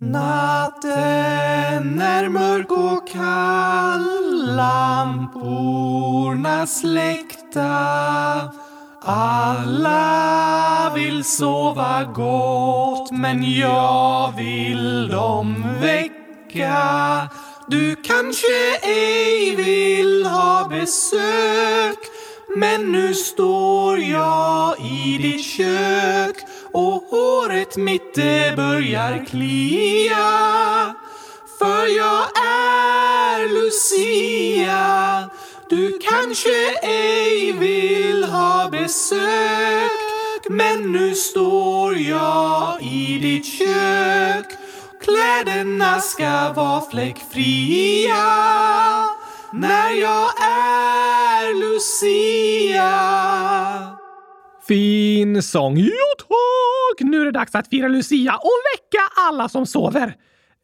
Natten är mörk och kall, lamporna släckta. Alla vill sova gott, men jag vill dem väcka. Du kanske ej vill ha besök, men nu står jag i ditt kök och håret mitt det börjar klia. För jag är Lucia. Du kanske ej vill ha besök men nu står jag i ditt kök Kläderna ska vara fläckfria när jag är Lucia Fin sång. Jo tack! Nu är det dags att fira Lucia och väcka alla som sover.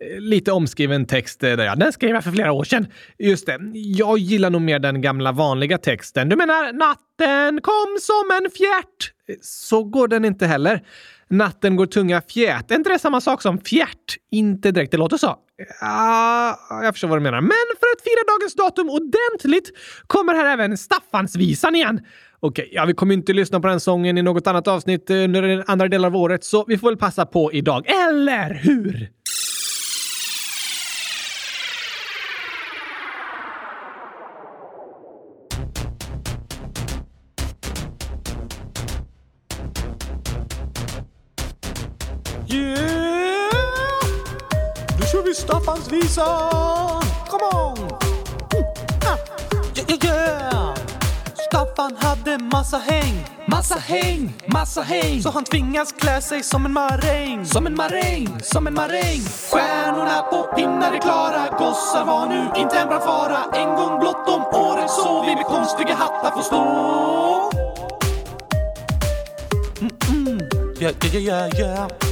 Eh, lite omskriven text eh, där ja. Den skrev jag för flera år sedan. Just det. Jag gillar nog mer den gamla vanliga texten. Du menar natten kom som en fjärt? Eh, så går den inte heller. Natten går tunga fjät. Är inte det samma sak som fjärt? Inte direkt, det låter så. Ja, jag förstår vad du menar. Men för att fira dagens datum ordentligt kommer här även Staffansvisan igen. Okej, ja, vi kommer inte lyssna på den sången i något annat avsnitt eh, under den andra delen av året, så vi får väl passa på idag. Eller hur? Staffansvisan! Come on! Mm, ah. Yeah, yeah! Staffan hade massa häng Massa häng, massa häng Så han tvingas klä sig som en maräng Som en maräng, som en maräng Stjärnorna på pinnar är klara Gossar var nu inte en brandfara En gång blott om året så vi med konstiga hattar får stå Mm-mm. Yeah, yeah, yeah, yeah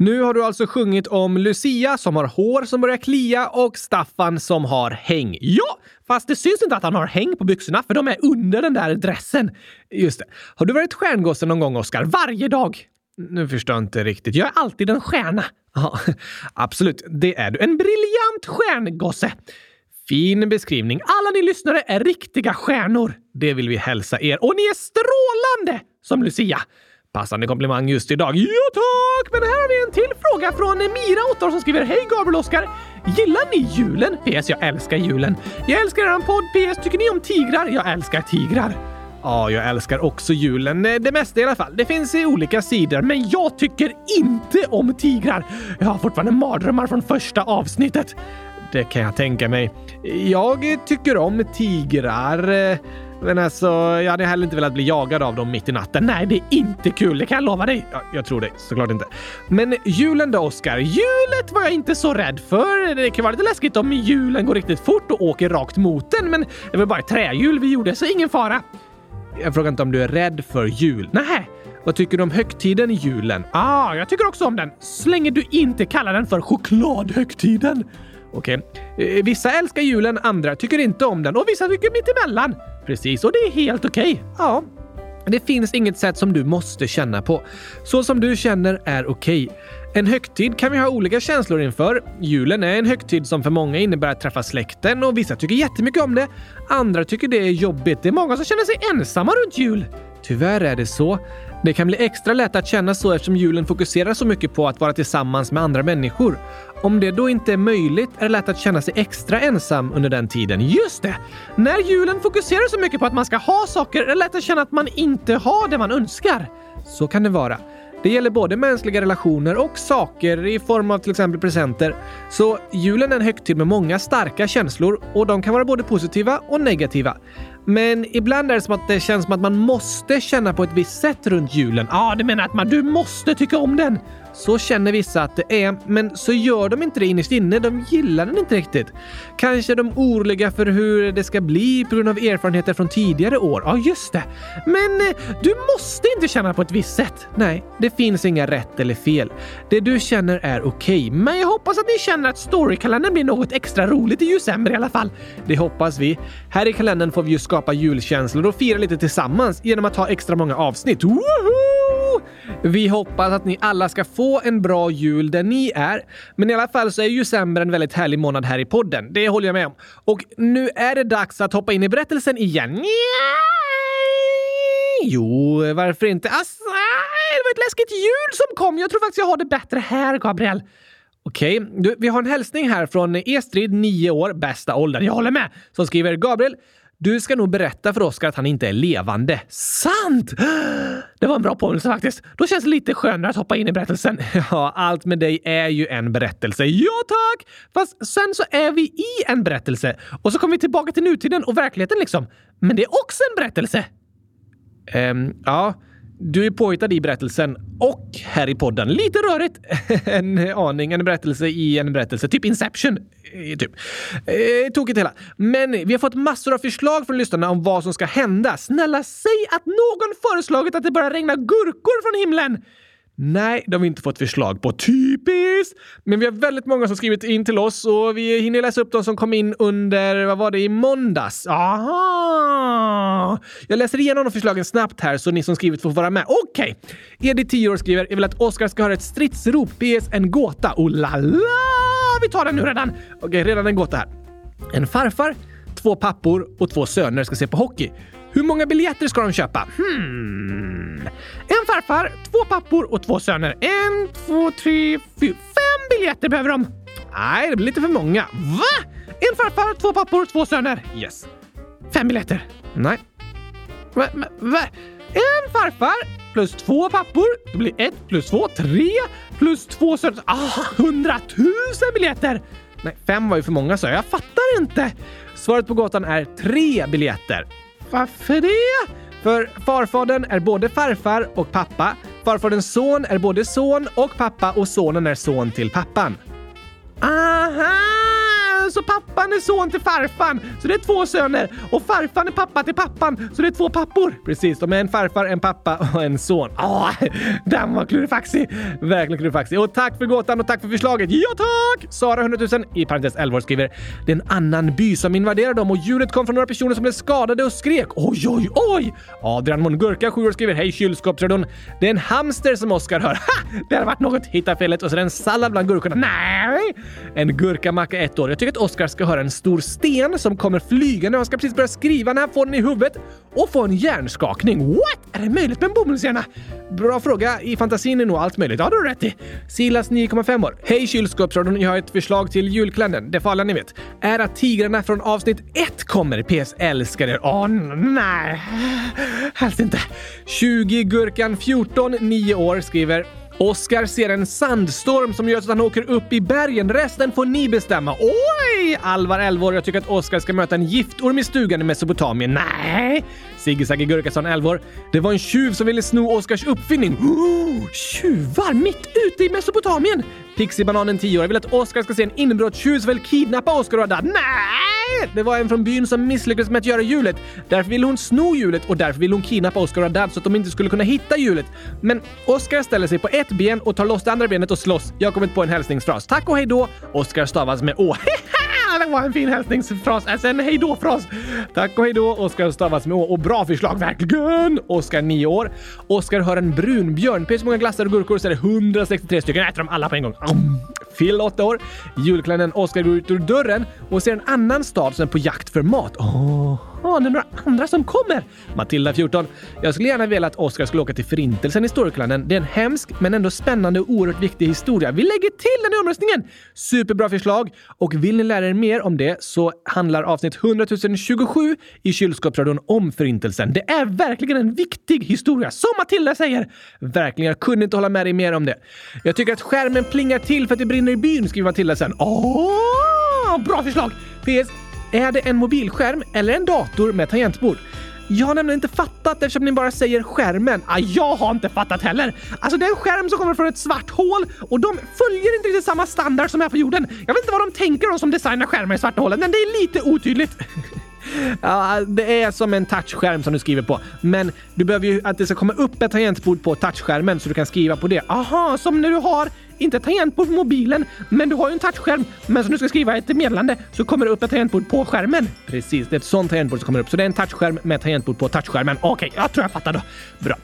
Nu har du alltså sjungit om Lucia som har hår som börjar klia och Staffan som har häng. Ja, fast det syns inte att han har häng på byxorna för de är under den där dressen. Just det. Har du varit stjärngosse någon gång, Oskar? Varje dag? Nu förstår jag inte riktigt. Jag är alltid en stjärna. Ja, absolut. Det är du. En briljant stjärngosse. Fin beskrivning. Alla ni lyssnare är riktiga stjärnor. Det vill vi hälsa er. Och ni är strålande som Lucia. Passande komplimang just idag. Ja tack! Men här har vi en till fråga från Mira, 8 år, som skriver Hej Gabriel och Oskar! Gillar ni julen? PS, jag älskar julen. Jag älskar er podd. PS, tycker ni om tigrar? Jag älskar tigrar. Ja, jag älskar också julen. Eh, det mesta i alla fall. Det finns i olika sidor, men jag tycker inte om tigrar. Jag har fortfarande mardrömmar från första avsnittet. Det kan jag tänka mig. Jag tycker om tigrar. Eh, men alltså, jag hade heller inte velat bli jagad av dem mitt i natten. Nej, det är inte kul. Det kan jag lova dig. Ja, jag tror dig Såklart inte. Men julen då, Oskar? Julet var jag inte så rädd för. Det kan vara lite läskigt om julen går riktigt fort och åker rakt mot den, men det var bara ett trähjul vi gjorde, så ingen fara. Jag frågar inte om du är rädd för jul. Nej. Vad tycker du om högtiden i julen? Ah, jag tycker också om den. Så länge du inte kallar den för chokladhögtiden. Okej. Eh, Vissa älskar julen, andra tycker inte om den och vissa tycker mittemellan. Precis, och det är helt okej. Ja. Det finns inget sätt som du måste känna på. Så som du känner är okej. En högtid kan vi ha olika känslor inför. Julen är en högtid som för många innebär att träffa släkten och vissa tycker jättemycket om det. Andra tycker det är jobbigt. Det är många som känner sig ensamma runt jul. Tyvärr är det så. Det kan bli extra lätt att känna så eftersom julen fokuserar så mycket på att vara tillsammans med andra människor. Om det då inte är möjligt är det lätt att känna sig extra ensam under den tiden. Just det! När julen fokuserar så mycket på att man ska ha saker är det lätt att känna att man inte har det man önskar. Så kan det vara. Det gäller både mänskliga relationer och saker i form av till exempel presenter. Så julen är en högtid med många starka känslor och de kan vara både positiva och negativa. Men ibland är det som att det känns som att man måste känna på ett visst sätt runt julen. Ja, ah, du menar att man, du måste tycka om den? Så känner vissa att det är, men så gör de inte det innerst inne. De gillar den inte riktigt. Kanske är de oroliga för hur det ska bli på grund av erfarenheter från tidigare år. Ja, just det. Men eh, du måste inte känna på ett visst sätt. Nej, det finns inga rätt eller fel. Det du känner är okej, okay. men jag hoppas att ni känner att storykalendern blir något extra roligt i december i alla fall. Det hoppas vi. Här i kalendern får vi ju skapa julkänslor och fira lite tillsammans genom att ha extra många avsnitt. Woho! Vi hoppas att ni alla ska få en bra jul där ni är. Men i alla fall så är ju december en väldigt härlig månad här i podden. Det håller jag med om. Och nu är det dags att hoppa in i berättelsen igen. Jo, varför inte? Asså, det var ett läskigt ljud som kom. Jag tror faktiskt jag har det bättre här, Gabriel. Okej, okay. vi har en hälsning här från Estrid, 9 år, bästa åldern. Jag håller med! Som skriver Gabriel. Du ska nog berätta för Oskar att han inte är levande. Sant! Det var en bra påminnelse faktiskt. Då känns det lite skönare att hoppa in i berättelsen. Ja, allt med dig är ju en berättelse. Ja, tack! Fast sen så är vi i en berättelse och så kommer vi tillbaka till nutiden och verkligheten liksom. Men det är också en berättelse. Um, ja, du är påhittad i berättelsen och här i podden. Lite rörigt. en aning. En berättelse i en berättelse. Typ Inception. Eh, typ. Eh, tokigt hela. Men vi har fått massor av förslag från lyssnarna om vad som ska hända. Snälla, säg att någon föreslagit att det börjar regna gurkor från himlen! Nej, det har vi inte fått förslag på. Typiskt! Men vi har väldigt många som skrivit in till oss och vi hinner läsa upp de som kom in under, vad var det, i måndags? Aha! Jag läser igenom de förslagen snabbt här så ni som skrivit får vara med. Okej! Okay. Edith, 10 år, skriver “Jag vill att Oskar ska höra ett stridsrop. BS en gåta. Oh la la! Vi tar den nu redan! Okej, okay, redan en gåta här. En farfar, två pappor och två söner ska se på hockey. Hur många biljetter ska de köpa? Hmm. En farfar, två pappor och två söner. En, två, tre, fyra, fem biljetter behöver de. Nej, det blir lite för många. Va? En farfar, två pappor, två söner. Yes. Fem biljetter. Nej. Va? va? En farfar plus två pappor. Det blir ett plus två, tre plus två söner. Ah, hundratusen biljetter! Nej, fem var ju för många så jag. Jag fattar inte. Svaret på gåtan är tre biljetter. Varför det? För farfadern är både farfar och pappa. Farfaderns son är både son och pappa och sonen är son till pappan. Aha! Eh, så pappan är son till farfan, så det är två söner. Och farfan är pappa till pappan, så det är två pappor. Precis, de är en farfar, en pappa och en son. Ah, den var klurifaxig! Verkligen klurifaxig. Och tack för gåtan och tack för förslaget. Ja tack! Sara 100 000 i parentes 11 år skriver “Det är en annan by som invaderar dem och ljudet kom från några personer som blev skadade och skrek. Oj, oj, oj!” Adrian Mongurka 7 år skriver “Hej kylskåpsradion! Det är en hamster som Oskar hör. Ha! Det har varit något hitta felet och så är det en sallad bland gurkorna. Nej! En gurkamacka 1 år. Jag tycker att Oskar ska höra en stor sten som kommer flygande och han ska precis börja skriva när han får den i huvudet och få en hjärnskakning. What? Är det möjligt med en bomullshjärna? Bra fråga. I fantasin är nog allt möjligt. Ja, det har du rätt i. Silas 9,5 år. Hej kylskåpsradion, jag har ett förslag till julkalendern. Det får alla ni vet. Är att tigrarna från avsnitt 1 kommer. PS älskar er. Åh, nej. Helst inte. 20 Gurkan 14, 9 år skriver Oskar ser en sandstorm som gör att han åker upp i bergen. Resten får ni bestämma. Oj! Alvar 11 år. Jag tycker att Oskar ska möta en giftorm i stugan i Mesopotamien. Nej! Sigge Sagge 11 år. Det var en tjuv som ville sno Oskars uppfinning. Oh, tjuvar mitt ute i Mesopotamien! Pixibananen 10 år. Jag vill att Oskar ska se en inbrottstjuv som vill kidnappa Oskar och döda. Nej! Det var en från byn som misslyckades med att göra hjulet. Därför ville hon sno hjulet och därför ville hon kidnappa Oskar och Haddad så att de inte skulle kunna hitta hjulet. Men Oskar ställer sig på ett ben och tar loss det andra benet och slåss. Jag har kommit på en hälsningsfras. Tack och hej då! Oskar stavas med Å. det var en fin hälsningsfras. Äh, alltså en hejdå-fras. Tack och hejdå. Oskar stavas med Å. Och bra förslag, verkligen! Oskar, 9 år. Oskar hör en brunbjörn. Finns många glassar och gurkor så är det 163 stycken. Jag äter dem alla på en gång. Phil, 8 år. Julklänningen Oskar går ut ur dörren och ser en annan stad som är på jakt för mat. Oh. Jaha, det är några andra som kommer! Matilda, 14. Jag skulle gärna vilja att Oskar skulle åka till Förintelsen i Storklanden. Det är en hemsk men ändå spännande och oerhört viktig historia. Vi lägger till den i omröstningen! Superbra förslag! Och vill ni lära er mer om det så handlar avsnitt 100 027 i Kylskåpsradion om Förintelsen. Det är verkligen en viktig historia, som Matilda säger! Verkligen, jag kunde inte hålla med dig mer om det. Jag tycker att skärmen plingar till för att det brinner i byn, skriver Matilda sen. Åh, bra förslag! PS. Är det en mobilskärm eller en dator med tangentbord? Jag har nämligen inte fattat eftersom ni bara säger skärmen. Ah, jag har inte fattat heller. Alltså det är en skärm som kommer från ett svart hål och de följer inte riktigt samma standard som här på jorden. Jag vet inte vad de tänker de som designar skärmar i svarta hålen, men det är lite otydligt. Ja, det är som en touchskärm som du skriver på. Men du behöver ju att det ska komma upp ett tangentbord på touchskärmen så du kan skriva på det. Aha, som när du har inte tangentbord på mobilen, men du har ju en touchskärm. Men som du ska skriva ett meddelande så kommer det upp ett tangentbord på skärmen. Precis, det är ett sånt tangentbord som kommer upp. Så det är en touchskärm med tangentbord på touchskärmen. Okej, okay, jag tror jag fattar då. Bra.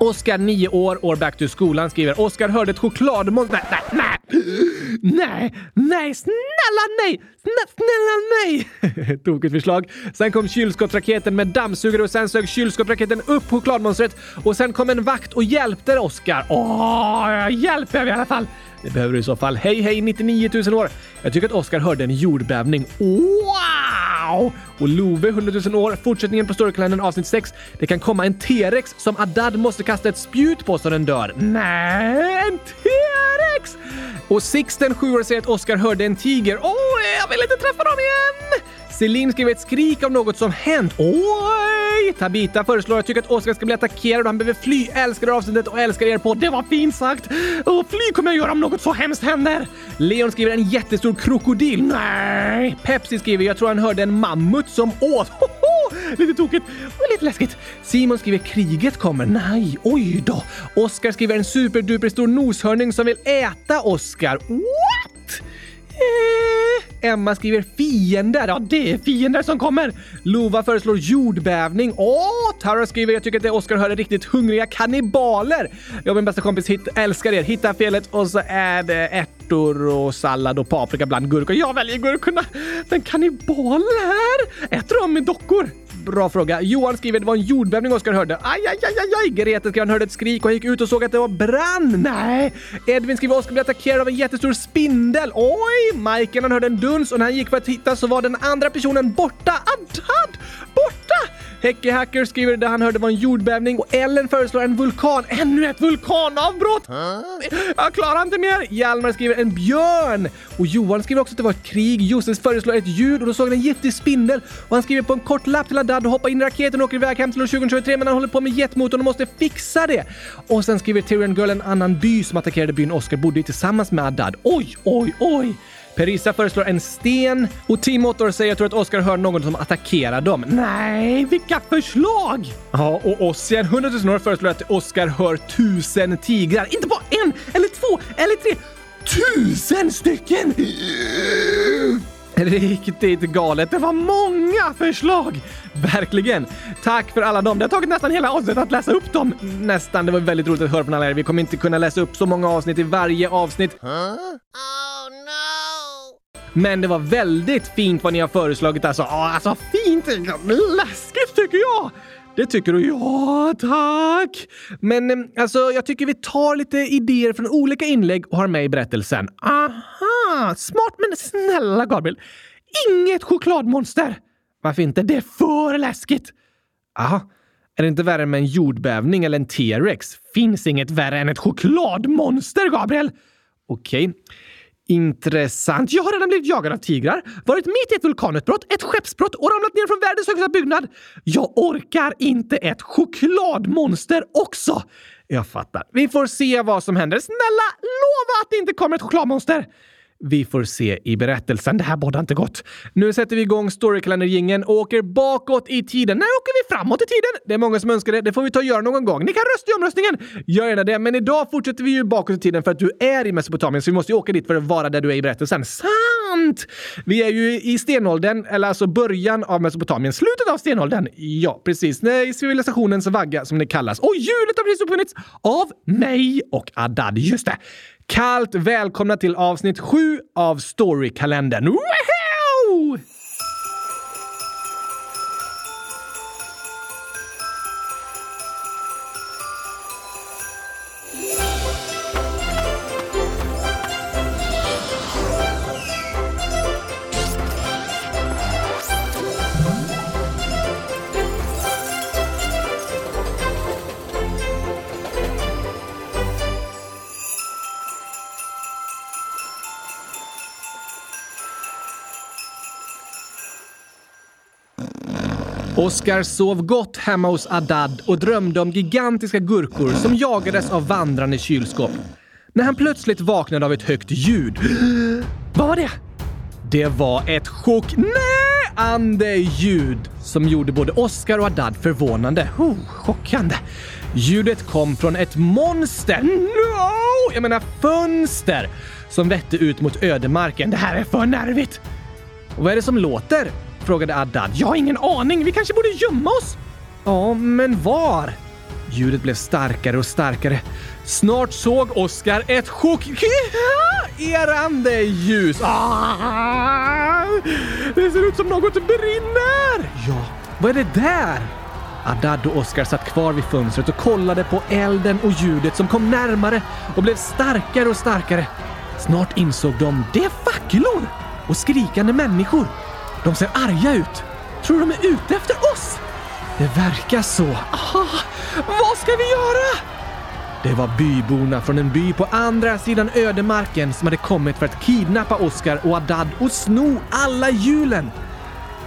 Oskar, 9 år, år back to skolan, skriver Oskar hörde ett chokladmonster. Nej, nej, nej! Nej, nej, snälla nej! Snä, snälla nej! Tokigt förslag. Sen kom kylskåpsraketen med dammsugare och sen sög kylskåpsraketen upp chokladmonstret och sen kom en vakt och hjälpte Oskar. Åh, hjälp jag i alla fall! Det behöver du i så fall. Hej hej 99 000 år! Jag tycker att Oskar hörde en jordbävning. Wow! Och Love 100 000 år, fortsättningen på Storykalendern avsnitt 6. Det kan komma en T-rex som Adad måste kasta ett spjut på så den dör. Nej, en T-rex! Och Sixten 7 år säger att Oskar hörde en tiger. Åh, oh, jag vill inte träffa dem igen! Celine skriver ett skrik av något som hänt. Oj! Tabita föreslår att tycker att Oskar ska bli attackerad och han behöver fly. Älskar avsnittet och älskar er på. Det var fint sagt! Och fly kommer jag göra om något så hemskt händer. Leon skriver en jättestor krokodil. Nej! Pepsi skriver jag tror han hörde en mammut som åt. Hoho! Lite tokigt och lite läskigt. Simon skriver kriget kommer. Nej, oj då. Oskar skriver en superduper stor noshörning som vill äta Oskar. What? Eh, Emma skriver fiender. Ja, det är fiender som kommer. Lova föreslår jordbävning. Åh, Tara skriver jag tycker att det Oskar hör är riktigt hungriga kannibaler. Jag och min bästa kompis hit, älskar er. Hitta felet och så är det ärtor och sallad och paprika bland gurkor. Jag väljer gurkorna. Men kannibaler? Äter de med dockor? Bra fråga. Johan skriver det var en jordbävning Oskar hörde. Aj, aj, aj, aj, aj. Grete skrev han hörde ett skrik och gick ut och såg att det var brand. Nej. Edvin skriver Oskar blev attackerad av en jättestor spindel. Oj! Michael han hörde en duns och när han gick för att hitta så var den andra personen borta. Adad! Borta! Häcke Hacker skriver det han hörde var en jordbävning och Ellen föreslår en vulkan. Ännu ett vulkanavbrott! Jag klarar inte mer! Hjalmar skriver en björn och Johan skriver också att det var ett krig. Josef föreslår ett ljud och då såg han en giftig spindel och han skriver på en kort lapp till Adad och hoppar in i raketen och åker iväg hem till år 2023 men han håller på med jetmotorn och måste fixa det. Och sen skriver Tyrion Girl en annan by som attackerade byn Oscar bodde i tillsammans med Adad. Oj, oj, oj! Perissa föreslår en sten och Team Ottor säger jag tror att Oscar hör någon som attackerar dem. Nej, vilka förslag! Ja, och Ossian 100 000 år föreslår att Oscar hör tusen tigrar. Inte bara en, eller två, eller tre. Tusen stycken! Riktigt galet. Det var många förslag! Verkligen! Tack för alla dem. Det har tagit nästan hela avsnittet att läsa upp dem. Nästan. Det var väldigt roligt att höra från alla er. Vi kommer inte kunna läsa upp så många avsnitt i varje avsnitt. Huh? Oh, no. Men det var väldigt fint vad ni har föreslagit alltså. Ja, alltså fint! Läskigt tycker jag! Det tycker du? Ja, tack! Men eh, alltså, jag tycker vi tar lite idéer från olika inlägg och har med i berättelsen. Aha! Smart, men snälla Gabriel. Inget chokladmonster! Varför inte? Det är för läskigt! Aha. Är det inte värre med en jordbävning eller en T-rex? Finns inget värre än ett chokladmonster, Gabriel! Okej. Okay. Intressant. Jag har redan blivit jagad av tigrar, varit mitt i ett vulkanutbrott, ett skeppsbrott och ramlat ner från världens högsta byggnad. Jag orkar inte ett chokladmonster också! Jag fattar. Vi får se vad som händer. Snälla, lova att det inte kommer ett chokladmonster! Vi får se i berättelsen. Det här bådar inte gott. Nu sätter vi igång Storykalender-gingen och åker bakåt i tiden. När åker vi framåt i tiden? Det är många som önskar det. Det får vi ta och göra någon gång. Ni kan rösta i omröstningen! Gör gärna det. Men idag fortsätter vi ju bakåt i tiden för att du är i Mesopotamien, så vi måste ju åka dit för att vara där du är i berättelsen. Sant! Vi är ju i stenåldern, eller alltså början av Mesopotamien. Slutet av stenåldern. Ja, precis. Nej, civilisationens vagga som det kallas. Och hjulet har precis uppfunnits av mig och Adad. Just det. Kallt välkomna till avsnitt 7 av Storykalendern. Woohoo! Oskar sov gott hemma hos Adad och drömde om gigantiska gurkor som jagades av vandrande kylskåp. När han plötsligt vaknade av ett högt ljud. Vad var det? Det var ett chockande ljud som gjorde både Oskar och Adad förvånande. Oh, chockande. Ljudet kom från ett monster. No! Jag menar fönster som vette ut mot ödemarken. Det här är för nervigt. Och vad är det som låter? Frågade Adad. Jag har ingen aning. Vi kanske borde gömma oss? Ja, men var? Ljudet blev starkare och starkare. Snart såg Oskar ett chockerande ljus. Ah! Det ser ut som något brinner! Ja, vad är det där? Adad och Oskar satt kvar vid fönstret och kollade på elden och ljudet som kom närmare och blev starkare och starkare. Snart insåg de det är facklor och skrikande människor. De ser arga ut. Tror de är ute efter oss? Det verkar så. Aha, vad ska vi göra? Det var byborna från en by på andra sidan ödemarken som hade kommit för att kidnappa Oskar och Adad och sno alla hjulen.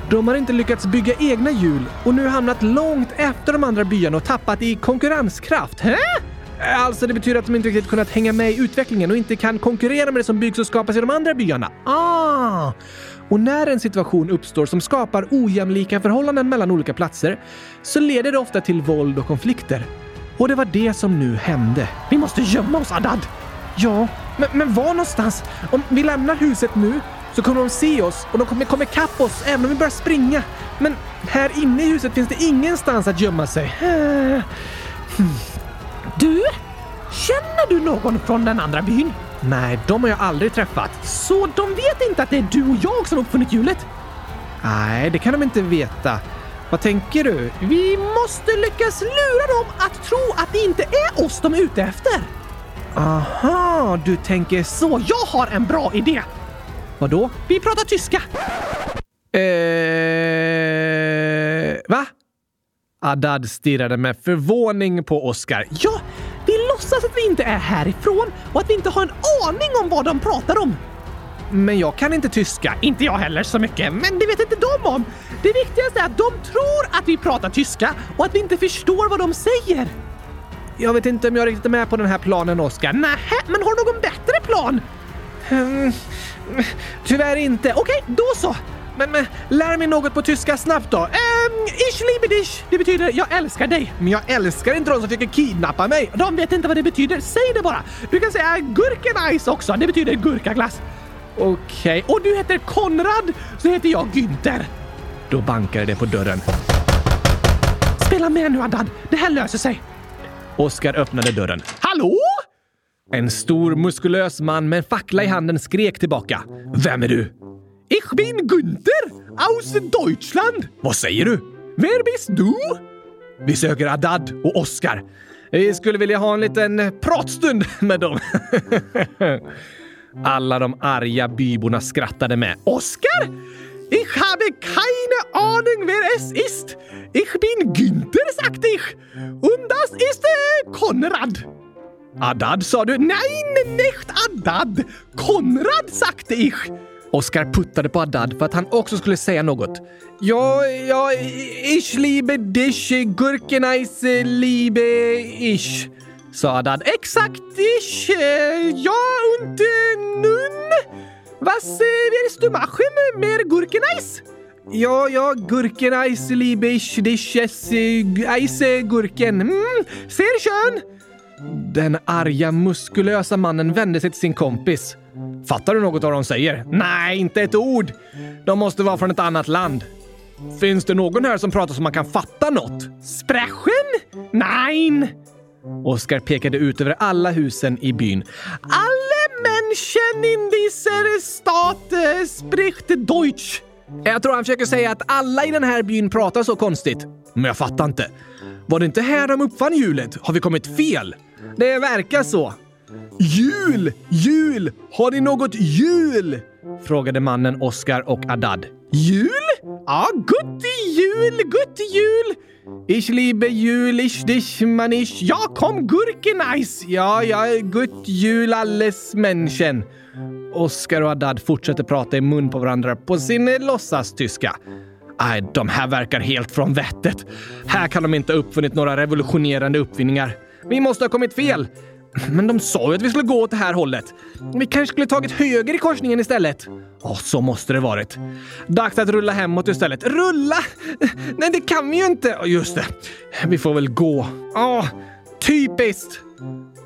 De har inte lyckats bygga egna hjul och nu hamnat långt efter de andra byarna och tappat i konkurrenskraft. Hä? Alltså, det betyder att de inte riktigt kunnat hänga med i utvecklingen och inte kan konkurrera med det som byggs och skapas i de andra byarna. Ah! Och när en situation uppstår som skapar ojämlika förhållanden mellan olika platser så leder det ofta till våld och konflikter. Och det var det som nu hände. Vi måste gömma oss, Adad! Ja, men, men var någonstans? Om vi lämnar huset nu så kommer de se oss och de kommer komma ikapp oss även om vi börjar springa. Men här inne i huset finns det ingenstans att gömma sig. Hm. Du? Känner du någon från den andra byn? Nej, de har jag aldrig träffat. Så de vet inte att det är du och jag som uppfunnit hjulet? Nej, det kan de inte veta. Vad tänker du? Vi måste lyckas lura dem att tro att det inte är oss de är ute efter. Aha, du tänker så. Jag har en bra idé. Vadå? Vi pratar tyska. Eh... Va? Adad stirrade med förvåning på Oskar. Ja, låtsas att vi inte är härifrån och att vi inte har en aning om vad de pratar om. Men jag kan inte tyska. Inte jag heller så mycket. Men det vet inte de om. Det viktigaste är att de tror att vi pratar tyska och att vi inte förstår vad de säger. Jag vet inte om jag riktigt är med på den här planen, Oskar. Nähä, men har du någon bättre plan? Hmm, tyvärr inte. Okej, då så. Men, men lär mig något på tyska snabbt då. Um, ich liebe dich. Det betyder jag älskar dig. Men jag älskar inte de som försöker kidnappa mig. De vet inte vad det betyder. Säg det bara. Du kan säga gurkenais också. Det betyder gurkaglass. Okej, okay. och du heter Konrad, så heter jag Günther. Då bankade det på dörren. Spela med nu, Adad. Det här löser sig. Oskar öppnade dörren. Hallå? En stor muskulös man med en fackla i handen skrek tillbaka. Vem är du? Ich bin Günther aus Deutschland. Vad säger du? Wer bist du? Vi söker Adad och Oskar. Vi skulle vilja ha en liten pratstund med dem. Alla de arga byborna skrattade med. Oskar? Ich habe keine Ahnung, wer es ist. Ich bin Günther, sagte ich. Und das ist äh, Konrad. Adad sa du? Nein, nicht Adad. Konrad, sagte ich. Oskar puttade på Adad för att han också skulle säga något. Ja, ja, ich liebe dich, Gurkeneis eh, liebe ich, sa Adad. Exakt, ich, eh, ja und eh, nun? Was willst du machen med Gurkeneis? Ja, ja, Gurkeneis liebe ich dich, es, eis Gurken. Mm, sehr schön! Den arga, muskulösa mannen vände sig till sin kompis. Fattar du något av vad de säger? Nej, inte ett ord. De måste vara från ett annat land. Finns det någon här som pratar så man kan fatta något? Sprechen? Nein! Oskar pekade ut över alla husen i byn. Alle Menschen in dieser Stadt eh, spricht Deutsch. Jag tror han försöker säga att alla i den här byn pratar så konstigt. Men jag fattar inte. Var det inte här de uppfann hjulet? Har vi kommit fel? Det verkar så. Jul! Jul! Har ni något jul? Frågade mannen Oskar och Adad. Jul? Ja, gott jul, gott jul! Ich liebe jul, ich dich manisch. Ja, kom gurkenais! Ja, ja, gott jul alles Menschen. Oskar och Adad fortsätter prata i mun på varandra på sin låtsastyska. Nej, de här verkar helt från vettet. Här kan de inte ha uppfunnit några revolutionerande uppfinningar. Vi måste ha kommit fel. Men de sa ju att vi skulle gå åt det här hållet. Vi kanske skulle tagit höger i korsningen istället. Ja, så måste det varit. Dags att rulla hemåt istället. Rulla? Nej, det kan vi ju inte. Just det. Vi får väl gå. Ja, typiskt.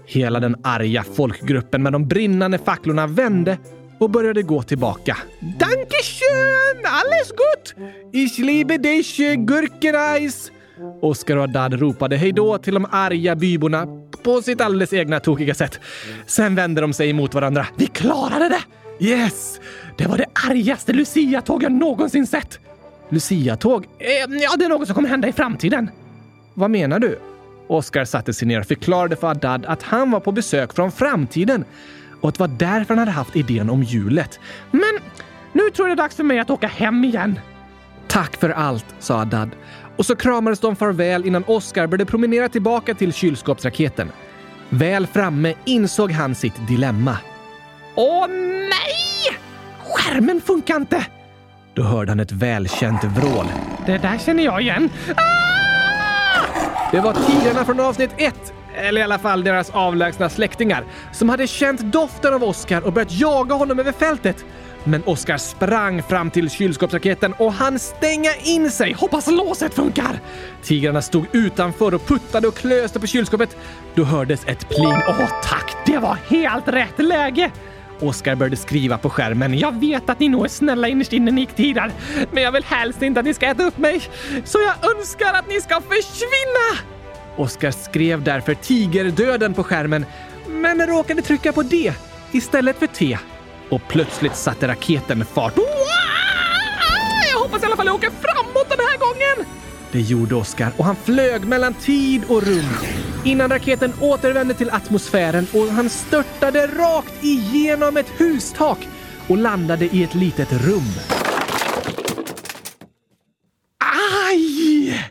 Hela den arga folkgruppen med de brinnande facklorna vände och började gå tillbaka. Dankeschön! Alles gut! Ich liebe dich, Gurkereis! Oskar och Haddad ropade hejdå till de arga byborna på sitt alldeles egna tokiga sätt. Sen vände de sig emot varandra. Vi klarade det! Yes! Det var det argaste Lucia-tåg jag någonsin sett! Lucia-tåg? Eh, ja, det är något som kommer hända i framtiden. Vad menar du? Oskar satte sig ner och förklarade för Haddad att han var på besök från framtiden och att det var därför han hade haft idén om hjulet. Men nu tror jag det är dags för mig att åka hem igen. Tack för allt, sa Haddad. Och så kramades de farväl innan Oskar började promenera tillbaka till kylskåpsraketen. Väl framme insåg han sitt dilemma. Åh nej! Skärmen funkar inte! Då hörde han ett välkänt vrål. Det där känner jag igen. Ah! Det var tigrarna från avsnitt ett eller i alla fall deras avlägsna släktingar, som hade känt doften av Oskar och börjat jaga honom över fältet. Men Oskar sprang fram till kylskåpsraketen och han stänga in sig. Hoppas låset funkar! Tigrarna stod utanför och puttade och klöste på kylskåpet. Då hördes ett pling. Åh tack, det var helt rätt läge! Oskar började skriva på skärmen. Jag vet att ni nog är snälla innerst inne ni tigrar, men jag vill helst inte att ni ska äta upp mig. Så jag önskar att ni ska försvinna! Oskar skrev därför tigerdöden på skärmen, men råkade trycka på D istället för T. Och plötsligt satte raketen fart. Jag hoppas i alla fall jag åker framåt den här gången! Det gjorde Oskar och han flög mellan tid och rum innan raketen återvände till atmosfären och han störtade rakt igenom ett hustak och landade i ett litet rum. Aj!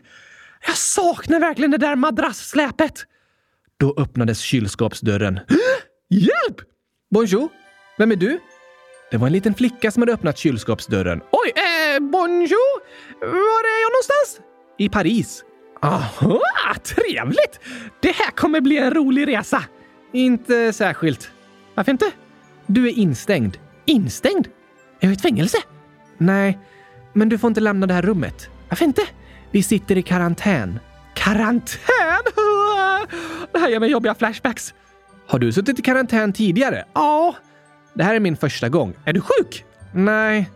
Jag saknar verkligen det där madrassläpet! Då öppnades kylskåpsdörren. Hjälp! Bonjour! Vem är du? Det var en liten flicka som hade öppnat kylskåpsdörren. Oj, eh, bonjour! Var är jag någonstans? I Paris. Aha, trevligt! Det här kommer bli en rolig resa. Inte särskilt. Varför inte? Du är instängd. Instängd? Är jag i ett fängelse? Nej, men du får inte lämna det här rummet. Varför inte? Vi sitter i karantän. Karantän? Det här ger mig jobbiga flashbacks. Har du suttit i karantän tidigare? Ja. Det här är min första gång. Är du sjuk? Nej.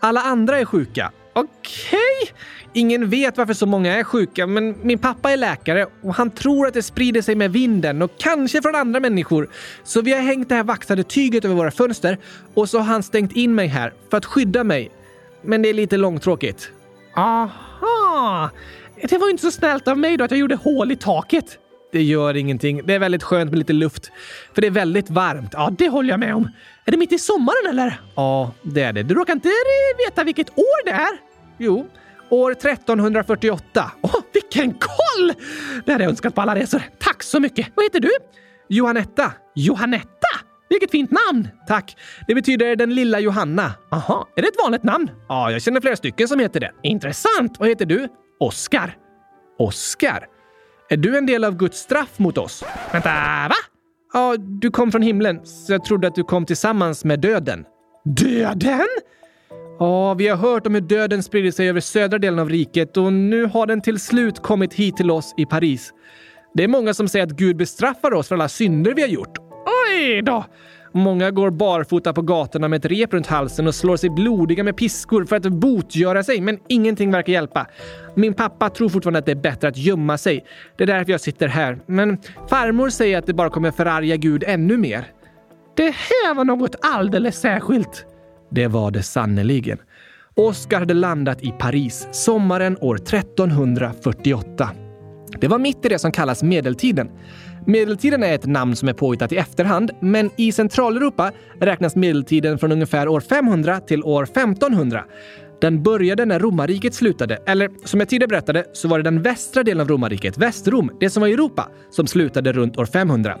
Alla andra är sjuka. Okej. Okay. Ingen vet varför så många är sjuka, men min pappa är läkare och han tror att det sprider sig med vinden och kanske från andra människor. Så vi har hängt det här vaxade tyget över våra fönster och så har han stängt in mig här för att skydda mig. Men det är lite långtråkigt. Aha! Det var inte så snällt av mig då att jag gjorde hål i taket. Det gör ingenting. Det är väldigt skönt med lite luft. För det är väldigt varmt. Ja, det håller jag med om. Är det mitt i sommaren eller? Ja, det är det. Du råkar inte veta vilket år det är? Jo, år 1348. Åh, vilken koll! Det hade jag önskat på alla resor. Tack så mycket. Vad heter du? Johannetta. Johannetta? Vilket fint namn! Tack. Det betyder den lilla Johanna. Aha, är det ett vanligt namn? Ja, jag känner flera stycken som heter det. Intressant. Vad heter du? Oskar. Oskar? Är du en del av Guds straff mot oss? Vänta, va? Ja, du kom från himlen, så jag trodde att du kom tillsammans med döden. Döden? Ja, vi har hört om hur döden sprider sig över södra delen av riket och nu har den till slut kommit hit till oss i Paris. Det är många som säger att Gud bestraffar oss för alla synder vi har gjort. Oj då! Många går barfota på gatorna med ett rep runt halsen och slår sig blodiga med piskor för att botgöra sig, men ingenting verkar hjälpa. Min pappa tror fortfarande att det är bättre att gömma sig. Det är därför jag sitter här. Men farmor säger att det bara kommer förarga Gud ännu mer. Det här var något alldeles särskilt. Det var det sannerligen. Oscar hade landat i Paris sommaren år 1348. Det var mitt i det som kallas medeltiden. Medeltiden är ett namn som är påhittat i efterhand, men i Centraleuropa räknas medeltiden från ungefär år 500 till år 1500. Den började när romarriket slutade, eller som jag tidigare berättade så var det den västra delen av romarriket, Västrom, det som var Europa, som slutade runt år 500.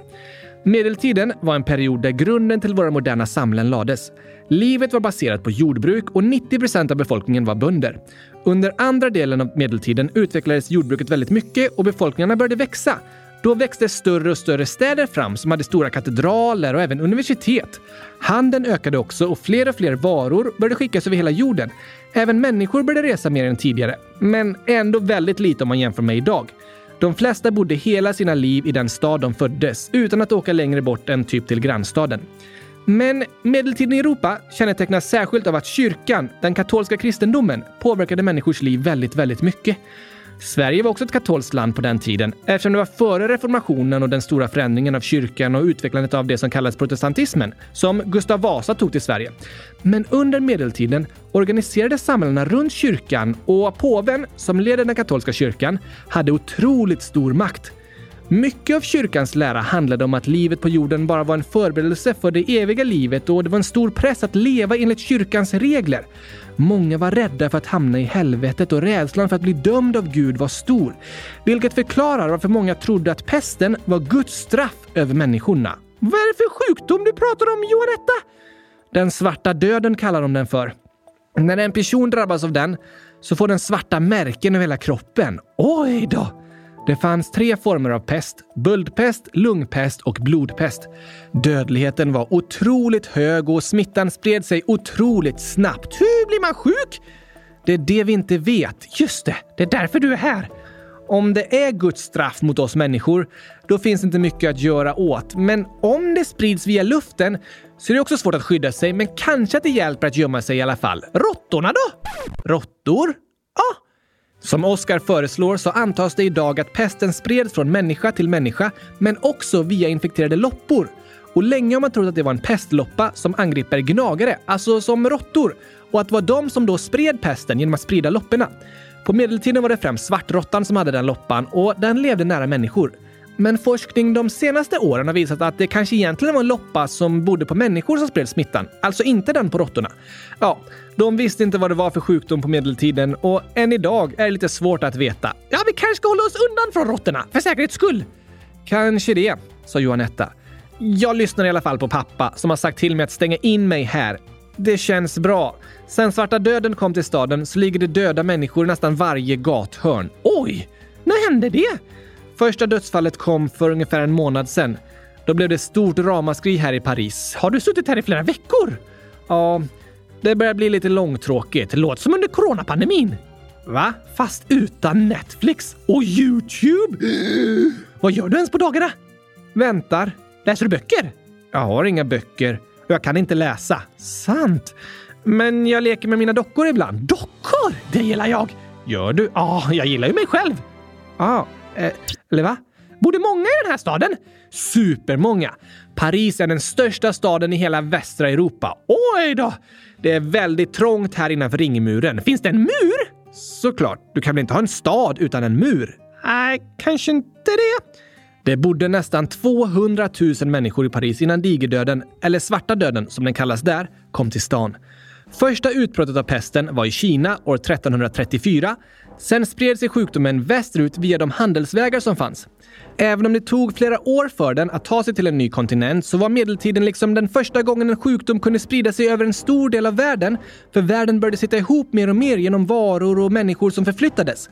Medeltiden var en period där grunden till våra moderna samhällen lades. Livet var baserat på jordbruk och 90 procent av befolkningen var bönder. Under andra delen av medeltiden utvecklades jordbruket väldigt mycket och befolkningarna började växa. Då växte större och större städer fram som hade stora katedraler och även universitet. Handeln ökade också och fler och fler varor började skickas över hela jorden. Även människor började resa mer än tidigare, men ändå väldigt lite om man jämför med idag. De flesta bodde hela sina liv i den stad de föddes utan att åka längre bort än typ till grannstaden. Men medeltiden i Europa kännetecknas särskilt av att kyrkan, den katolska kristendomen, påverkade människors liv väldigt, väldigt mycket. Sverige var också ett katolskt land på den tiden eftersom det var före reformationen och den stora förändringen av kyrkan och utvecklandet av det som kallades protestantismen, som Gustav Vasa tog till Sverige. Men under medeltiden organiserades samhällena runt kyrkan och påven, som leder den katolska kyrkan, hade otroligt stor makt. Mycket av kyrkans lära handlade om att livet på jorden bara var en förberedelse för det eviga livet och det var en stor press att leva enligt kyrkans regler. Många var rädda för att hamna i helvetet och rädslan för att bli dömd av Gud var stor. Vilket förklarar varför många trodde att pesten var Guds straff över människorna. Vad är det för sjukdom du pratar om, Johanetta? Den svarta döden kallar de den för. När en person drabbas av den så får den svarta märken över hela kroppen. Oj då! Det fanns tre former av pest. Böldpest, lungpest och blodpest. Dödligheten var otroligt hög och smittan spred sig otroligt snabbt. Hur blir man sjuk? Det är det vi inte vet. Just det, det är därför du är här. Om det är Guds straff mot oss människor, då finns inte mycket att göra åt. Men om det sprids via luften så är det också svårt att skydda sig, men kanske att det hjälper att gömma sig i alla fall. Råttorna då? Råttor? Ja, som Oskar föreslår så antas det idag att pesten spreds från människa till människa, men också via infekterade loppor. Och länge har man trott att det var en pestloppa som angriper gnagare, alltså som råttor, och att det var de som då spred pesten genom att sprida lopporna. På medeltiden var det främst svartråttan som hade den loppan och den levde nära människor. Men forskning de senaste åren har visat att det kanske egentligen var en loppa som bodde på människor som spred smittan, alltså inte den på råttorna. Ja, de visste inte vad det var för sjukdom på medeltiden och än idag är det lite svårt att veta. Ja, vi kanske ska hålla oss undan från råttorna, för säkerhets skull. Kanske det, sa Johanetta. Jag lyssnar i alla fall på pappa som har sagt till mig att stänga in mig här. Det känns bra. Sen svarta döden kom till staden så ligger det döda människor i nästan varje gathörn. Oj! När hände det? Första dödsfallet kom för ungefär en månad sedan. Då blev det stort ramaskri här i Paris. Har du suttit här i flera veckor? Ja, det börjar bli lite långtråkigt. Låter som under coronapandemin. Va? Fast utan Netflix och YouTube? Vad gör du ens på dagarna? Väntar. Läser du böcker? Jag har inga böcker och jag kan inte läsa. Sant. Men jag leker med mina dockor ibland. Dockor? Det gillar jag. Gör du? Ja, jag gillar ju mig själv. Ja, eh, eller va? Bor det många i den här staden? Supermånga. Paris är den största staden i hela västra Europa. Oj då! Det är väldigt trångt här innanför ringmuren. Finns det en mur? Såklart. Du kan väl inte ha en stad utan en mur? Nej, kanske inte det. Det bodde nästan 200 000 människor i Paris innan digerdöden, eller svarta döden som den kallas där, kom till stan. Första utbrottet av pesten var i Kina år 1334. Sen spred sig sjukdomen västerut via de handelsvägar som fanns. Även om det tog flera år för den att ta sig till en ny kontinent så var medeltiden liksom den första gången en sjukdom kunde sprida sig över en stor del av världen. För världen började sitta ihop mer och mer genom varor och människor som förflyttades.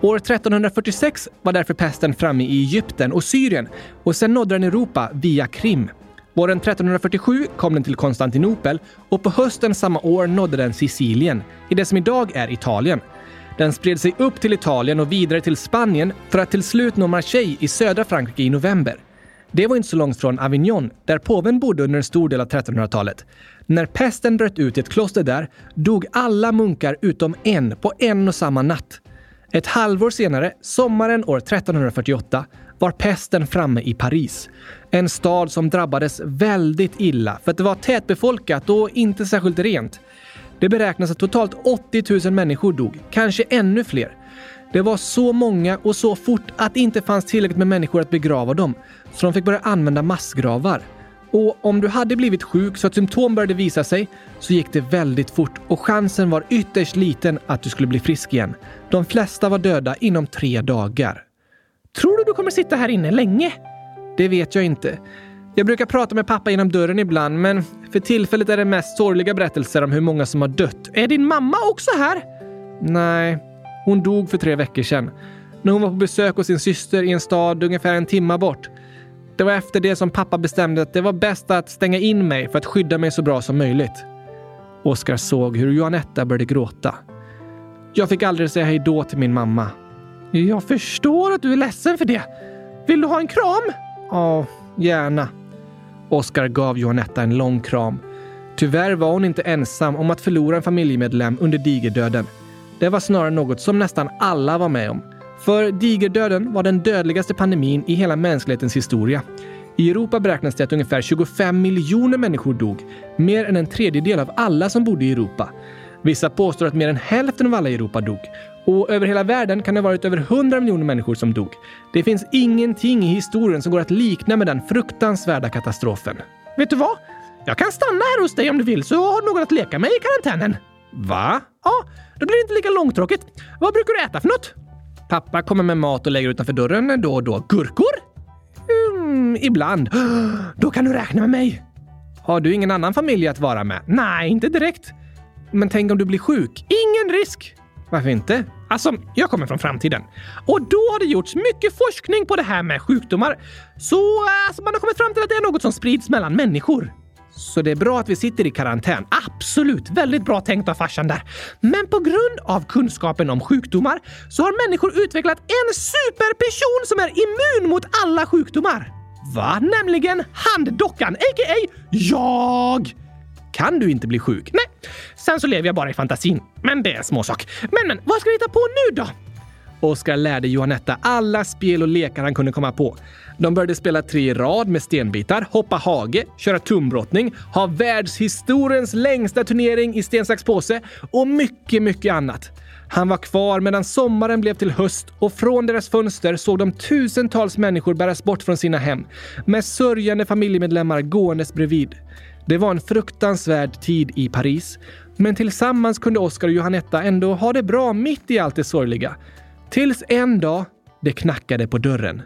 År 1346 var därför pesten framme i Egypten och Syrien och sen nådde den Europa via Krim. Våren 1347 kom den till Konstantinopel och på hösten samma år nådde den Sicilien, i det som idag är Italien. Den spred sig upp till Italien och vidare till Spanien för att till slut nå Marseille i södra Frankrike i november. Det var inte så långt från Avignon, där påven bodde under en stor del av 1300-talet. När pesten bröt ut i ett kloster där dog alla munkar utom en på en och samma natt. Ett halvår senare, sommaren år 1348, var pesten framme i Paris. En stad som drabbades väldigt illa för att det var tätbefolkat och inte särskilt rent. Det beräknas att totalt 80 000 människor dog, kanske ännu fler. Det var så många och så fort att det inte fanns tillräckligt med människor att begrava dem, så de fick börja använda massgravar. Och om du hade blivit sjuk så att symptom började visa sig så gick det väldigt fort och chansen var ytterst liten att du skulle bli frisk igen. De flesta var döda inom tre dagar. Tror du du kommer sitta här inne länge? Det vet jag inte. Jag brukar prata med pappa genom dörren ibland, men för tillfället är det mest sorgliga berättelser om hur många som har dött. Är din mamma också här? Nej, hon dog för tre veckor sedan. När hon var på besök hos sin syster i en stad ungefär en timme bort. Det var efter det som pappa bestämde att det var bäst att stänga in mig för att skydda mig så bra som möjligt. Oskar såg hur Johanetta började gråta. Jag fick aldrig säga hej då till min mamma. Jag förstår att du är ledsen för det. Vill du ha en kram? Ja, gärna. Oskar gav Johanetta en lång kram. Tyvärr var hon inte ensam om att förlora en familjemedlem under digerdöden. Det var snarare något som nästan alla var med om. För digerdöden var den dödligaste pandemin i hela mänsklighetens historia. I Europa beräknas det att ungefär 25 miljoner människor dog, mer än en tredjedel av alla som bodde i Europa. Vissa påstår att mer än hälften av alla i Europa dog. Och över hela världen kan det ha varit över 100 miljoner människor som dog. Det finns ingenting i historien som går att likna med den fruktansvärda katastrofen. Vet du vad? Jag kan stanna här hos dig om du vill, så har du något att leka med i karantänen. Va? Ja, då blir det inte lika långtråkigt. Vad brukar du äta för något? Pappa kommer med mat och lägger utanför dörren då och då. Gurkor? Mm, ibland. Då kan du räkna med mig. Har du ingen annan familj att vara med? Nej, inte direkt. Men tänk om du blir sjuk? Ingen risk. Varför inte? Alltså, jag kommer från framtiden. Och då har det gjorts mycket forskning på det här med sjukdomar. Så alltså, man har kommit fram till att det är något som sprids mellan människor. Så det är bra att vi sitter i karantän. Absolut! Väldigt bra tänkt av farsan där. Men på grund av kunskapen om sjukdomar så har människor utvecklat en superperson som är immun mot alla sjukdomar. Va? Nämligen handdockan, a.k.a. jag! Kan du inte bli sjuk? Nej. Sen så lever jag bara i fantasin. Men det är en småsak. Men, men, vad ska vi hitta på nu då? Oskar lärde Johanetta alla spel och lekar han kunde komma på. De började spela tre i rad med stenbitar, hoppa hage, köra tumbrottning, ha världshistoriens längsta turnering i sten, sax, påse och mycket, mycket annat. Han var kvar medan sommaren blev till höst och från deras fönster såg de tusentals människor bäras bort från sina hem med sörjande familjemedlemmar gåendes bredvid. Det var en fruktansvärd tid i Paris, men tillsammans kunde Oscar och Johanetta ändå ha det bra mitt i allt det sorgliga. Tills en dag det knackade på dörren.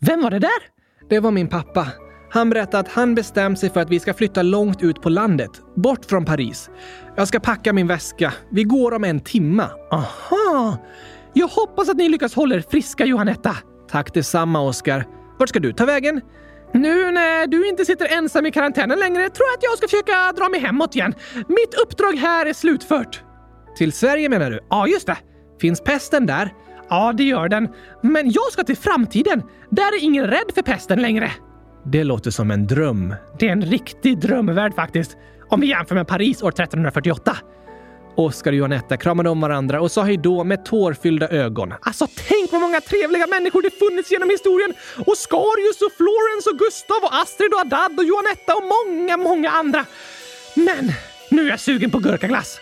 Vem var det där? Det var min pappa. Han berättade att han bestämt sig för att vi ska flytta långt ut på landet, bort från Paris. Jag ska packa min väska. Vi går om en timma. Aha! Jag hoppas att ni lyckas hålla er friska, Johanetta. Tack detsamma, Oskar. Vart ska du ta vägen? Nu när du inte sitter ensam i karantänen längre tror jag att jag ska försöka dra mig hemåt igen. Mitt uppdrag här är slutfört. Till Sverige menar du? Ja, just det. Finns pesten där? Ja, det gör den. Men jag ska till framtiden. Där är ingen rädd för pesten längre. Det låter som en dröm. Det är en riktig drömvärld faktiskt. Om vi jämför med Paris år 1348. Oskar och Johanetta kramade om varandra och sa hejdå med tårfyllda ögon. Alltså tänk vad många trevliga människor det funnits genom historien! Oscarius och Florence och Gustav och Astrid och Adad och Johanetta och många, många andra. Men nu är jag sugen på gurkaglass.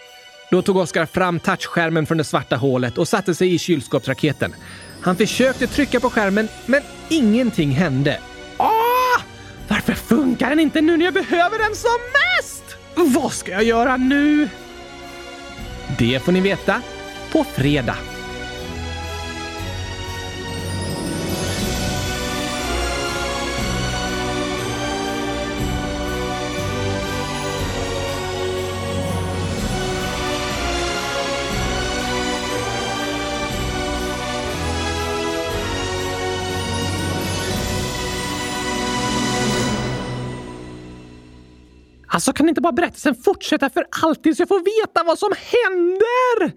Då tog Oskar fram touchskärmen från det svarta hålet och satte sig i kylskåpsraketen. Han försökte trycka på skärmen, men ingenting hände. Åh! Varför funkar den inte nu när jag behöver den som mest? Vad ska jag göra nu? Det får ni veta på fredag. Alltså kan inte bara berättelsen fortsätta för alltid så jag får veta vad som händer?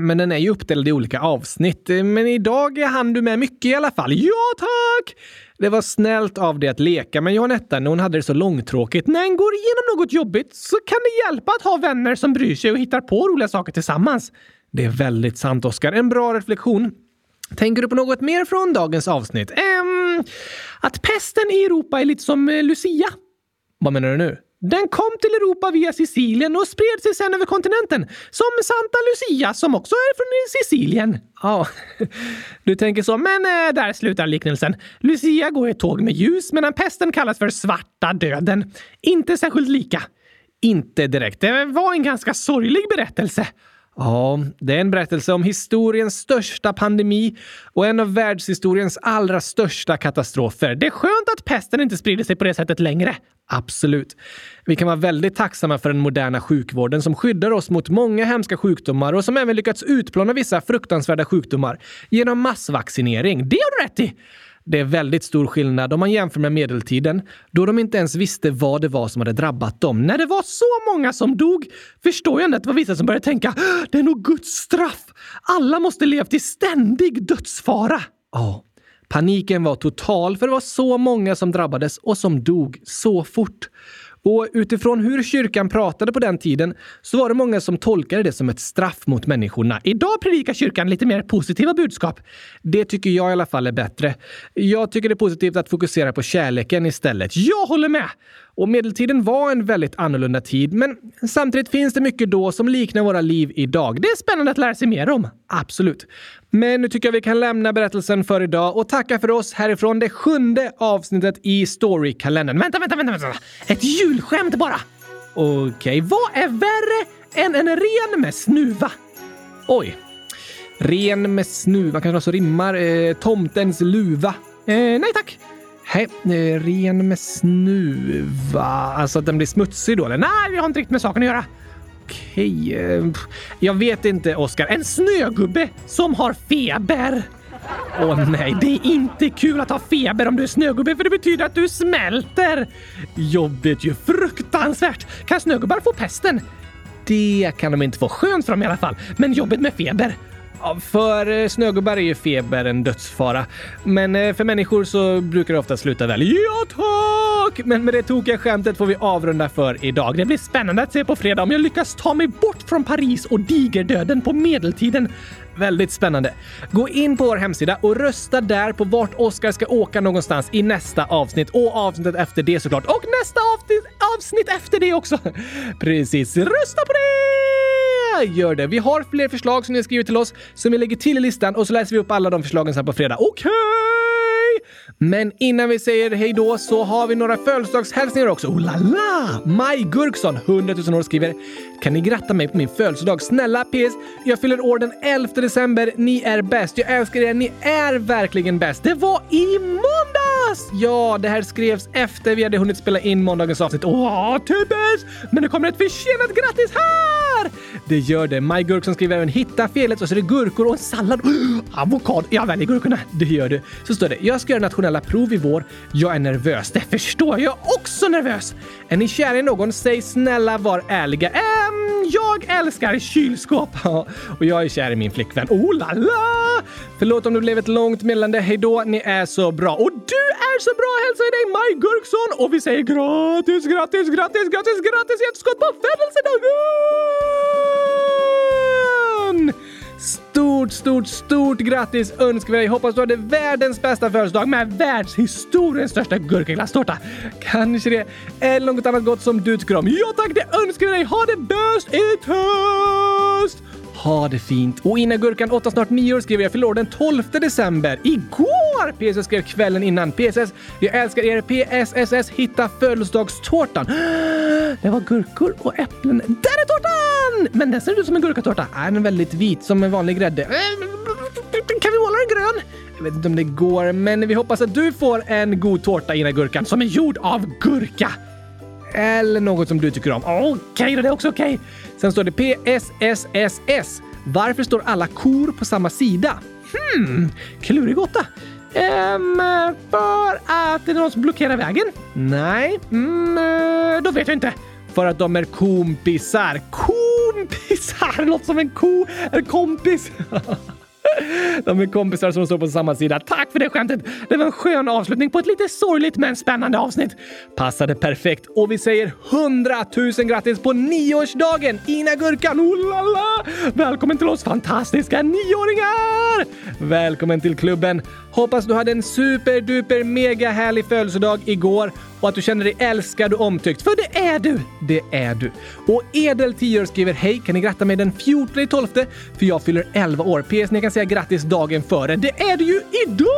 Men den är ju uppdelad i olika avsnitt. Men idag hann du med mycket i alla fall. Ja, tack! Det var snällt av dig att leka med Johanetta när hon hade det så långtråkigt. När en går igenom något jobbigt så kan det hjälpa att ha vänner som bryr sig och hittar på roliga saker tillsammans. Det är väldigt sant, Oskar. En bra reflektion. Tänker du på något mer från dagens avsnitt? Ehm, att pesten i Europa är lite som eh, Lucia. Vad menar du nu? Den kom till Europa via Sicilien och spred sig sen över kontinenten. Som Santa Lucia som också är från Sicilien. Ja, du tänker så. Men eh, där slutar liknelsen. Lucia går i tåg med ljus medan pesten kallas för svarta döden. Inte särskilt lika. Inte direkt. Det var en ganska sorglig berättelse. Ja, det är en berättelse om historiens största pandemi och en av världshistoriens allra största katastrofer. Det är skönt att pesten inte sprider sig på det sättet längre. Absolut. Vi kan vara väldigt tacksamma för den moderna sjukvården som skyddar oss mot många hemska sjukdomar och som även lyckats utplåna vissa fruktansvärda sjukdomar genom massvaccinering. Det har du rätt i! Det är väldigt stor skillnad om man jämför med medeltiden, då de inte ens visste vad det var som hade drabbat dem. När det var så många som dog förstår jag ändå att det var vissa som började tänka det är nog Guds straff. Alla måste levt i ständig dödsfara. Ja, paniken var total för det var så många som drabbades och som dog så fort. Och utifrån hur kyrkan pratade på den tiden så var det många som tolkade det som ett straff mot människorna. Idag predikar kyrkan lite mer positiva budskap. Det tycker jag i alla fall är bättre. Jag tycker det är positivt att fokusera på kärleken istället. Jag håller med! Och medeltiden var en väldigt annorlunda tid, men samtidigt finns det mycket då som liknar våra liv idag. Det är spännande att lära sig mer om. Absolut. Men nu tycker jag vi kan lämna berättelsen för idag och tacka för oss härifrån det sjunde avsnittet i Storykalendern. Vänta, vänta, vänta, vänta! Ett julskämt bara! Okej, okay. vad är värre än en ren med snuva? Oj. Ren med snuva kanske också rimmar. Eh, tomtens luva. Eh, nej tack. Hej, eh, ren med snuva. Alltså att den blir smutsig då? Eller? Nej, vi har inte riktigt med saken att göra. Okej, eh, jag vet inte, Oskar. En snögubbe som har feber. Åh oh, nej, det är inte kul att ha feber om du är snögubbe för det betyder att du smälter. Jobbigt ju, fruktansvärt. Kan snögubbar få pesten? Det kan de inte få. Skönt för dem i alla fall. Men jobbigt med feber. För eh, snögubbar är ju feber en dödsfara. Men eh, för människor så brukar det ofta sluta väl. Ja tack! Men med det tokiga skämtet får vi avrunda för idag. Det blir spännande att se på fredag om jag lyckas ta mig bort från Paris och digerdöden på medeltiden. Väldigt spännande. Gå in på vår hemsida och rösta där på vart Oskar ska åka någonstans i nästa avsnitt och avsnittet efter det såklart. Och nästa avsnitt, avsnitt efter det också. Precis, rösta på det! Gör det. Vi har fler förslag som ni har skrivit till oss som vi lägger till i listan och så läser vi upp alla de förslagen sen på fredag. Okej! Okay! Men innan vi säger hej då så har vi några födelsedagshälsningar också. Oh la la! Maj Gurksson, 100 000 år, skriver “Kan ni gratta mig på min födelsedag? Snälla PS, jag fyller år den 11 december. Ni är bäst. Jag älskar er. Ni är verkligen bäst. Det var i måndags! Ja, det här skrevs efter vi hade hunnit spela in måndagens avsnitt. Åh, typiskt! Men det kommer ett försenat grattis här! Det gör det. Maj Gurkson skriver även “Hitta felet” och så är det gurkor och en sallad. Avokado. Jag väljer gurkorna. Det gör du. Så står det “Jag ska göra nationella prov i vår. Jag är nervös. Det förstår jag. Jag är också nervös. Är ni kära i någon? Säg snälla var ärliga. Ähm, jag älskar kylskåp. och jag är kär i min flickvän. Oh la la! Förlåt om det blev ett långt meddelande. hejdå. Ni är så bra. Och du är så bra hälsar jag dig Maj Gurksson. Och vi säger gratis, gratis, gratis, gratis, gratis efterskott på födelsedagen! Stort, stort, stort grattis önskar vi dig! Hoppas du hade världens bästa födelsedag med världshistoriens största gurkaglasstårta. Kanske det, eller något annat gott som du tycker om. Ja tack, det önskar vi dig! Ha det bäst i höst! Ha det fint. Och innan Gurkan, 8 snart 9 år, skrev jag fyller den 12 december. Igår! PSS skrev kvällen innan. PSS, jag älskar er. PSSS, hitta födelsedagstårtan. Det var gurkor och äpplen. Där är tårtan! Men den ser ut som en gurkatårta. Nej, den är väldigt vit som en vanlig grädde. Eh, kan vi måla den grön? Jag vet inte om det går, men vi hoppas att du får en god tårta, Ina Gurkan, som är gjord av gurka. Eller något som du tycker om. Okej okay, då, det är också okej. Okay. Sen står det PSSSS. Varför står alla kor på samma sida? Hmm, klurig gåta. Um, ehm, för att det är någon som blockerar vägen? Nej, mm, eh, då vet jag inte. För att de är kompisar. Kompisar! Låter som en ko. En kompis. De är kompisar som står på samma sida. Tack för det skämtet! Det var en skön avslutning på ett lite sorgligt men spännande avsnitt. Passade perfekt och vi säger hundratusen grattis på nioårsdagen Ina Gurkan! Oh Välkommen till oss fantastiska nioåringar! Välkommen till klubben! Hoppas du hade en superduper mega härlig födelsedag igår och att du känner dig älskad och omtyckt. För det är du! Det är du. Och Edel 10 skriver Hej, kan ni gratta mig den 14 12 för jag fyller 11 år. PS, ni kan säga grattis dagen före. Det är det ju idag!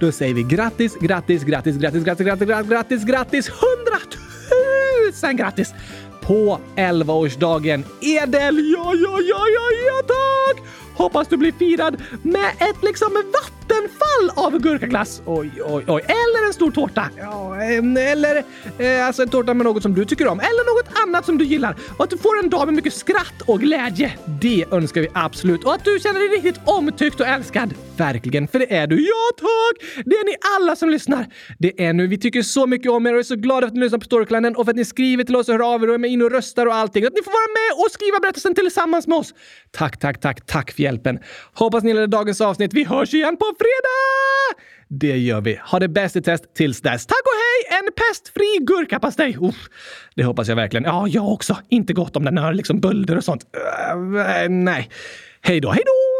Då säger vi grattis, grattis, grattis, grattis, grattis, grattis, grattis, grattis, hundratusen grattis! på 11-årsdagen. Edel, ja, ja, ja, ja, ja tack! Hoppas du blir firad med ett liksom vatten av gurkaglass. Oj, oj, oj. Eller en stor tårta. Ja, eller eh, alltså en tårta med något som du tycker om. Eller något annat som du gillar. Och att du får en dag med mycket skratt och glädje. Det önskar vi absolut. Och att du känner dig riktigt omtyckt och älskad. Verkligen, för det är du. Ja, tack! Det är ni alla som lyssnar. Det är nu. Vi tycker så mycket om er och är så glada för att ni lyssnar på Storykalendern och för att ni skriver till oss och hör av er och är med in och röstar och allting. Att ni får vara med och skriva berättelsen tillsammans med oss. Tack, tack, tack, tack för hjälpen. Hoppas ni gillade dagens avsnitt. Vi hörs igen på fredag! Det gör vi. Ha det bäst i test tills dess. Tack och hej! En pestfri gurkapastej! Uff, det hoppas jag verkligen. Ja, jag också. Inte gott om den har liksom bölder och sånt. Uh, nej. Hej då, hej då!